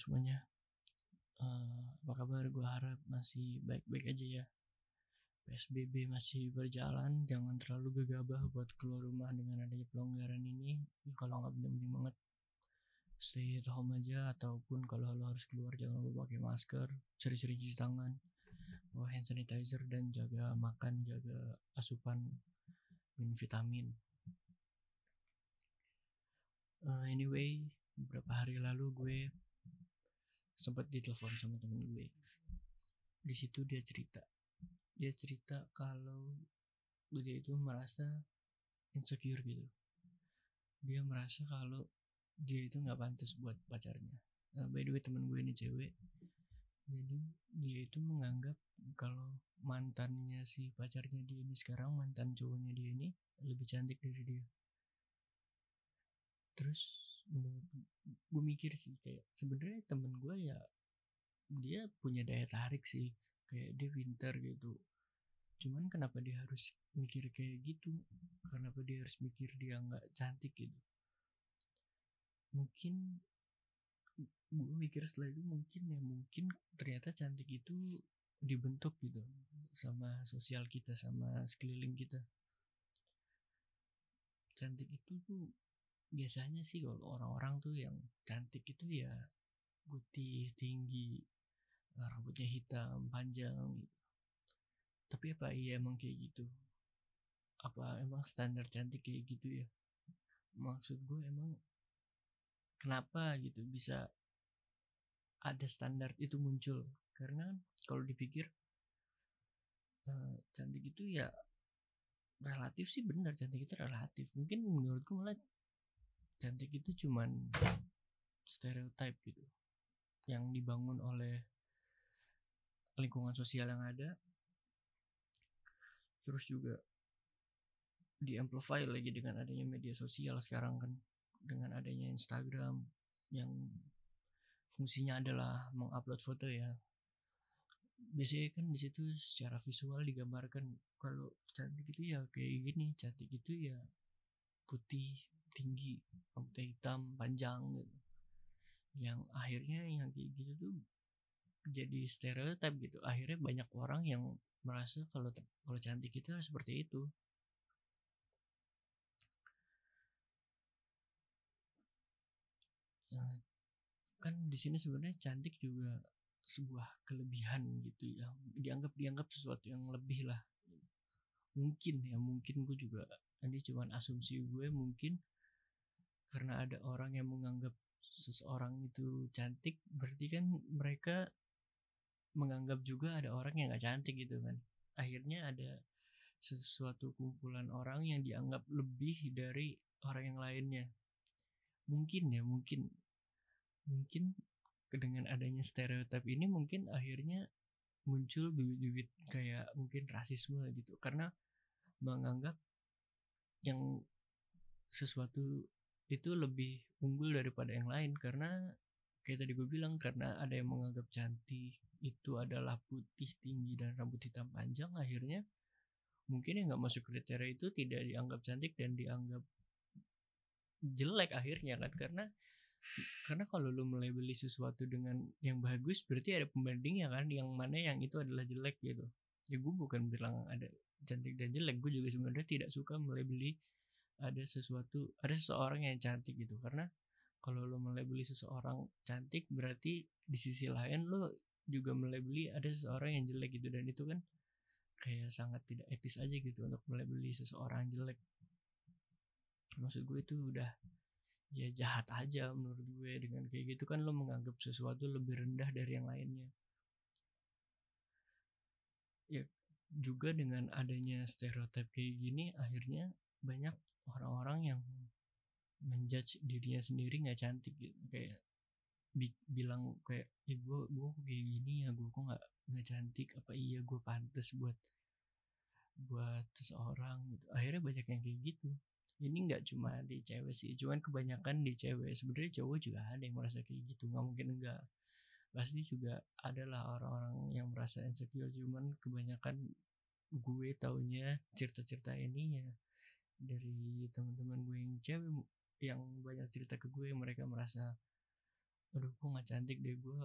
semuanya. Uh, apa kabar? Gue harap masih baik-baik aja ya. PSBB masih berjalan, jangan terlalu gegabah buat keluar rumah dengan adanya pelonggaran ini. Kalau nggak penting-penting banget, stay at home aja. Ataupun kalau lo harus keluar, jangan lupa pakai masker, sering-sering cuci tangan, bawa hand sanitizer, dan jaga makan, jaga asupan minum vitamin. Uh, anyway, beberapa hari lalu gue sempat ditelepon sama temen gue. Di situ dia cerita. Dia cerita kalau dia itu merasa insecure gitu. Dia merasa kalau dia itu nggak pantas buat pacarnya. Nah, by the way temen gue ini cewek. Jadi dia itu menganggap kalau mantannya si pacarnya dia ini sekarang mantan cowoknya dia ini lebih cantik dari dia terus gue mikir sih kayak sebenarnya temen gue ya dia punya daya tarik sih kayak dia pintar gitu. Cuman kenapa dia harus mikir kayak gitu? Kenapa dia harus mikir dia nggak cantik gitu? Mungkin gue mikir setelah itu mungkin ya mungkin ternyata cantik itu dibentuk gitu sama sosial kita sama sekeliling kita. Cantik itu tuh biasanya sih kalau orang-orang tuh yang cantik itu ya putih tinggi rambutnya hitam panjang gitu. tapi apa iya emang kayak gitu? Apa emang standar cantik kayak gitu ya? Maksud gue emang kenapa gitu bisa ada standar itu muncul? Karena kalau dipikir uh, cantik itu ya relatif sih benar cantik itu relatif. Mungkin menurutku malah cantik itu cuman stereotype gitu. Yang dibangun oleh lingkungan sosial yang ada. Terus juga di amplify lagi dengan adanya media sosial sekarang kan. Dengan adanya Instagram yang fungsinya adalah mengupload foto ya. Biasanya kan di situ secara visual digambarkan kalau cantik itu ya kayak gini cantik itu ya putih tinggi rambutnya hitam panjang gitu. Yang akhirnya yang kayak gitu tuh jadi stereotip gitu. Akhirnya banyak orang yang merasa kalau kalau cantik itu seperti itu. Nah, kan di sini sebenarnya cantik juga sebuah kelebihan gitu ya. Dianggap dianggap sesuatu yang lebih lah. Mungkin ya mungkin gue juga ini cuman asumsi gue mungkin karena ada orang yang menganggap seseorang itu cantik berarti kan mereka menganggap juga ada orang yang gak cantik gitu kan. Akhirnya ada sesuatu kumpulan orang yang dianggap lebih dari orang yang lainnya. Mungkin ya mungkin. Mungkin dengan adanya stereotip ini mungkin akhirnya muncul bibit-bibit kayak mungkin rasisme gitu. Karena menganggap yang sesuatu itu lebih unggul daripada yang lain karena kayak tadi gue bilang karena ada yang menganggap cantik itu adalah putih tinggi dan rambut hitam panjang akhirnya mungkin yang nggak masuk kriteria itu tidak dianggap cantik dan dianggap jelek akhirnya kan karena karena kalau lu melebeli sesuatu dengan yang bagus berarti ada pembanding ya kan yang mana yang itu adalah jelek gitu. Ya gue bukan bilang ada cantik dan jelek gue juga sebenarnya tidak suka melebeli ada sesuatu ada seseorang yang cantik gitu. Karena kalau lo melebeli seseorang cantik berarti di sisi lain lo juga melebeli ada seseorang yang jelek gitu. Dan itu kan kayak sangat tidak etis aja gitu untuk melebeli seseorang jelek. Maksud gue itu udah ya jahat aja menurut gue dengan kayak gitu. Kan lo menganggap sesuatu lebih rendah dari yang lainnya. Ya juga dengan adanya stereotip kayak gini akhirnya banyak orang-orang yang menjudge dirinya sendiri nggak cantik gitu. Kayak bi bilang kayak ya gue gue kayak gini ya gue kok nggak nggak cantik apa iya gue pantas buat buat seseorang gitu. Akhirnya banyak yang kayak gitu. Ini nggak cuma di cewek sih cuman kebanyakan di cewek. Sebenarnya cowok juga ada yang merasa kayak gitu nggak mungkin enggak pasti juga adalah orang-orang yang merasa insecure cuman kebanyakan gue taunya cerita-cerita ini ya dari teman-teman gue yang cewek yang banyak cerita ke gue mereka merasa aduh gue nggak cantik deh gue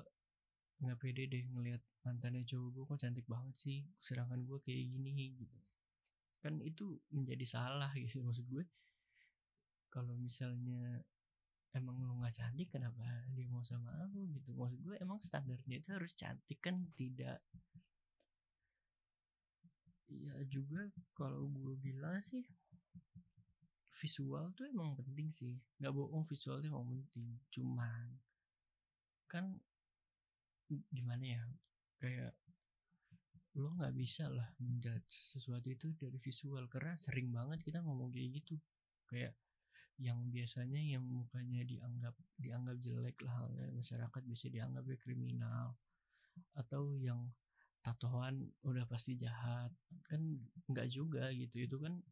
nggak pede deh ngelihat mantannya cowok gue kok cantik banget sih sedangkan gue kayak gini gitu. Kan itu menjadi salah gitu maksud gue. Kalau misalnya emang lu nggak cantik kenapa dia mau sama lu gitu? Maksud gue emang standarnya itu harus cantik kan tidak. Ya juga kalau gue bilang sih visual tuh emang penting sih. Nggak bohong visual tuh emang penting. Cuman kan gimana ya kayak lo nggak bisa lah menjudge sesuatu itu dari visual. Karena sering banget kita ngomong kayak gitu. Kayak yang biasanya yang mukanya dianggap dianggap jelek lah oleh masyarakat bisa dianggap ya kriminal. Atau yang tatoan udah pasti jahat. Kan nggak juga gitu. Itu kan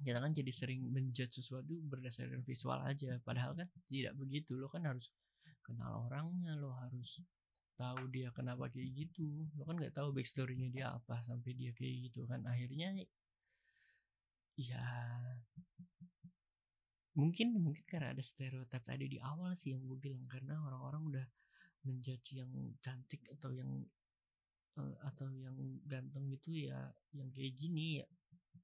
kita kan jadi sering menjudge sesuatu berdasarkan visual aja. Padahal kan tidak begitu. Lo kan harus kenal orangnya lo harus tahu dia kenapa kayak gitu. Lo kan nggak tahu backstorynya dia apa sampai dia kayak gitu kan. Akhirnya ya mungkin mungkin karena ada stereotip tadi di awal sih yang gue bilang. Karena orang-orang udah menjudge yang cantik atau yang uh, atau yang ganteng gitu ya yang kayak gini ya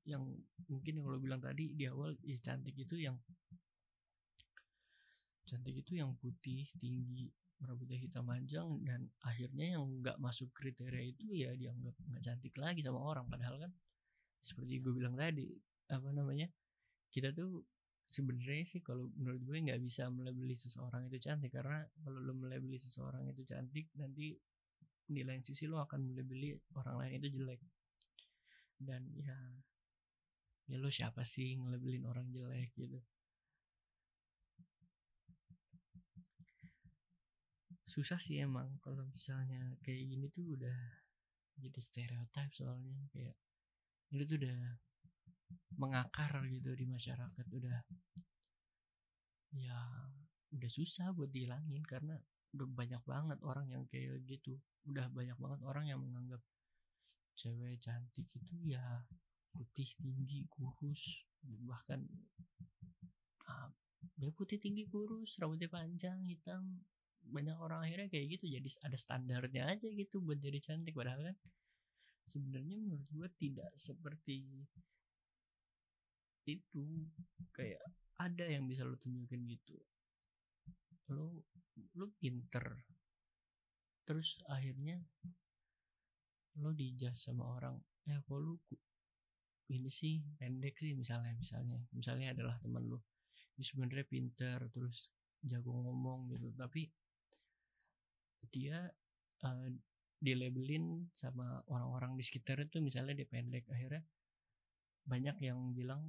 yang mungkin yang lo bilang tadi di awal ya cantik itu yang cantik itu yang putih tinggi rambutnya hitam panjang dan akhirnya yang nggak masuk kriteria itu ya dianggap nggak cantik lagi sama orang. Padahal kan seperti gue bilang tadi apa namanya kita tuh sebenarnya sih kalau menurut gue nggak bisa melebeli seseorang itu cantik. Karena kalau lo melebeli seseorang itu cantik nanti di lain sisi lo akan melebeli orang lain itu jelek. Dan ya ya lo siapa sih ngelebelin orang jelek gitu? Susah sih emang kalau misalnya kayak gini tuh udah jadi stereotip soalnya kayak itu tuh udah mengakar gitu di masyarakat udah ya udah susah buat dihilangin karena udah banyak banget orang yang kayak gitu. Udah banyak banget orang yang menganggap cewek cantik itu ya putih tinggi kurus bahkan ah, ya putih tinggi kurus rambutnya panjang hitam. Banyak orang akhirnya kayak gitu jadi ada standarnya aja gitu buat jadi cantik. Padahal kan sebenarnya menurut gue tidak seperti itu. Kayak ada yang bisa lo tunjukin gitu. Lo lo pinter. Terus akhirnya lo dijudge sama orang eh kok lu ini sih pendek sih misalnya misalnya. Misalnya adalah teman lo ini sebenarnya pinter terus jago ngomong gitu. Tapi dia uh, dilabelin sama orang-orang di sekitar itu misalnya dia pendek. Akhirnya banyak yang bilang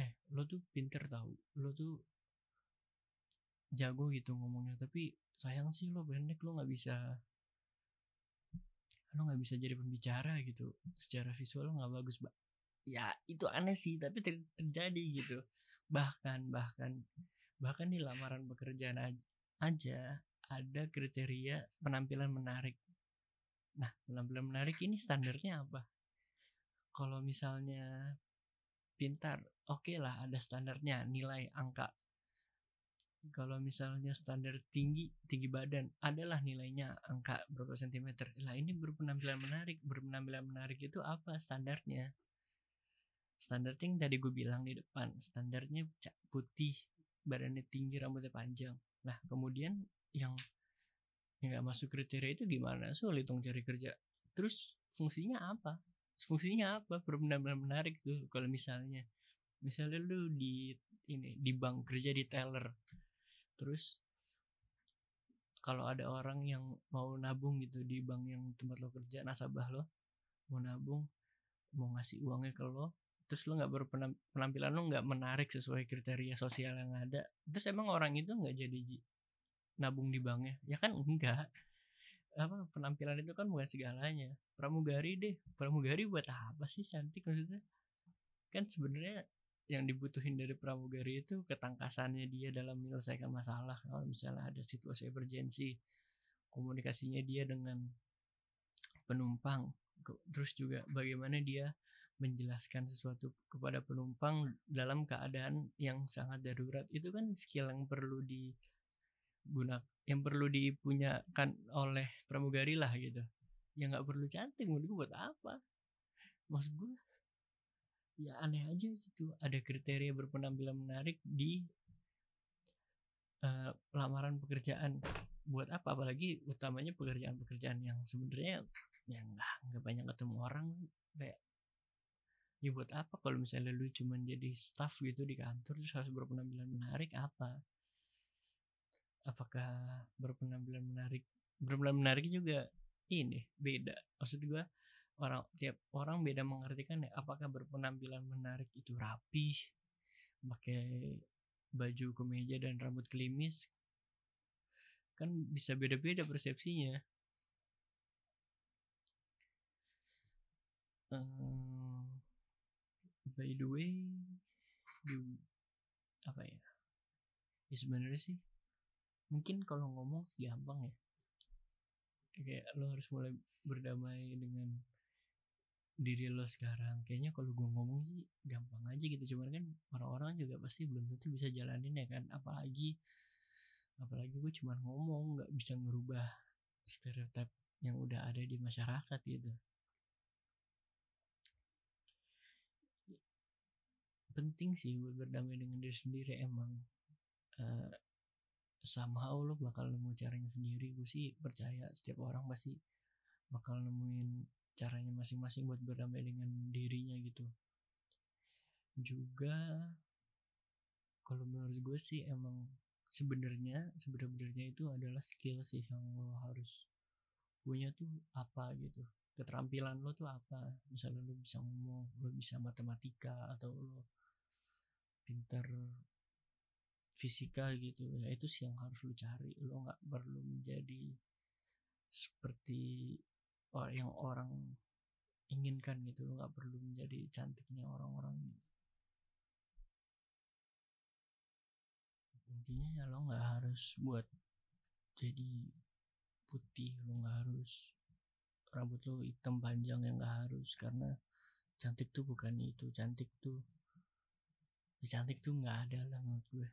eh lo tuh pinter tau. Lo tuh jago gitu ngomongnya. Tapi sayang sih lo pendek. Lo nggak bisa lo nggak bisa jadi pembicara gitu. Secara visual lo nggak bagus ya itu aneh sih tapi ter terjadi gitu. Bahkan bahkan bahkan di lamaran pekerjaan aja ada kriteria penampilan menarik. Nah penampilan menarik ini standarnya apa? Kalau misalnya pintar oke okay lah ada standarnya nilai angka. Kalau misalnya standar tinggi tinggi badan adalah nilainya angka berapa sentimeter. Lah ini berpenampilan menarik berpenampilan menarik itu apa standarnya standar yang tadi gue bilang di depan standarnya putih badannya tinggi rambutnya panjang. Nah kemudian yang yang nggak masuk kriteria itu gimana? Sulit dong cari kerja. Terus fungsinya apa? Fungsinya apa? Benar-benar menarik tuh kalau misalnya misalnya lu di ini di bank kerja di teller. Terus kalau ada orang yang mau nabung gitu di bank yang tempat lo kerja nasabah lo mau nabung mau ngasih uangnya ke lo terus lo nggak berpenampilan lo nggak menarik sesuai kriteria sosial yang ada terus emang orang itu nggak jadi nabung di banknya? Ya kan enggak. Apa penampilan itu kan bukan segalanya. Pramugari deh. Pramugari buat apa sih? Cantik maksudnya? Kan sebenarnya yang dibutuhin dari pramugari itu ketangkasannya dia dalam menyelesaikan masalah. Kalau misalnya ada situasi emergensi komunikasinya dia dengan penumpang terus juga bagaimana dia menjelaskan sesuatu kepada penumpang dalam keadaan yang sangat darurat itu kan skill yang perlu di guna yang perlu dipunyakan oleh pramugari lah gitu. Yang nggak perlu cantik menurut gue buat apa? Maksud gue ya aneh aja gitu. Ada kriteria berpenampilan menarik di uh, lamaran pekerjaan. Buat apa? Apalagi utamanya pekerjaan-pekerjaan yang sebenarnya yang nggak nggak banyak ketemu orang kayak ya buat apa kalau misalnya lu cuma jadi staff gitu di kantor terus harus berpenampilan menarik apa? Apakah berpenampilan menarik berpenampilan menarik juga ini beda. Maksud gue orang tiap orang beda mengartikan ya apakah berpenampilan menarik itu rapi pakai baju kemeja dan rambut klimis. Kan bisa beda-beda persepsinya. Um, by the way di apa ya? Ya sebenarnya sih mungkin kalau ngomong sih gampang ya. Kayak lo harus mulai berdamai dengan diri lo sekarang. Kayaknya kalau gue ngomong sih gampang aja gitu. Cuman kan orang-orang juga pasti belum tentu bisa jalanin ya kan. Apalagi apalagi gue cuma ngomong nggak bisa ngerubah stereotip yang udah ada di masyarakat gitu penting sih buat berdamai dengan diri sendiri emang uh, somehow lo bakal nemu caranya sendiri. Gue sih percaya setiap orang pasti bakal nemuin caranya masing-masing buat berdamai dengan dirinya gitu. Juga kalau menurut gue sih emang sebenarnya sebenarnya itu adalah skill sih yang lo harus punya tuh apa gitu keterampilan lo tuh apa? Misalnya lo bisa ngomong lo bisa matematika atau lo pintar fisika gitu. Ya itu sih yang harus lo cari. Lo nggak perlu menjadi seperti yang orang inginkan gitu. Lo nggak perlu menjadi cantiknya orang-orang intinya ya lo nggak harus buat jadi putih. Lo nggak harus rambut lo hitam panjang yang nggak harus karena cantik tuh bukan itu cantik tuh ya cantik tuh nggak ada lah menurut gue.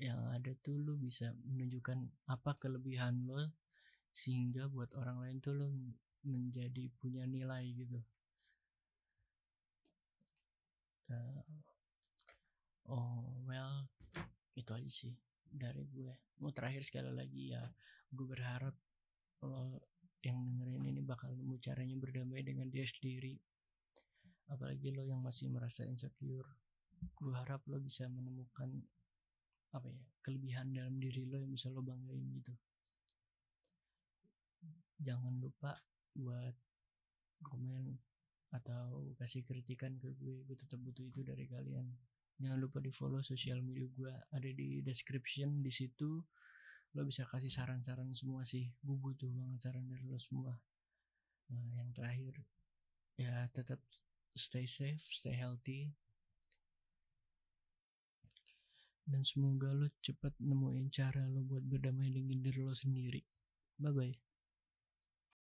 Yang ada tuh lo bisa menunjukkan apa kelebihan lo sehingga buat orang lain tuh lo menjadi punya nilai gitu. Uh, oh well itu aja sih dari gue. Mau terakhir sekali lagi ya gue berharap lo yang dengerin ini bakal nemu caranya berdamai dengan dia sendiri. Apalagi lo yang masih merasa insecure gue harap lo bisa menemukan apa ya kelebihan dalam diri lo yang bisa lo banggain gitu. Jangan lupa buat komen atau kasih kritikan ke gue gue tetap butuh itu dari kalian. Jangan lupa di follow sosial media gue ada di description di situ lo bisa kasih saran-saran semua sih. Gue butuh banget saran dari lo semua. Nah yang terakhir ya tetap stay safe stay healthy. Dan semoga lo cepat nemuin cara lo buat berdamai dengan diri lo sendiri. Bye bye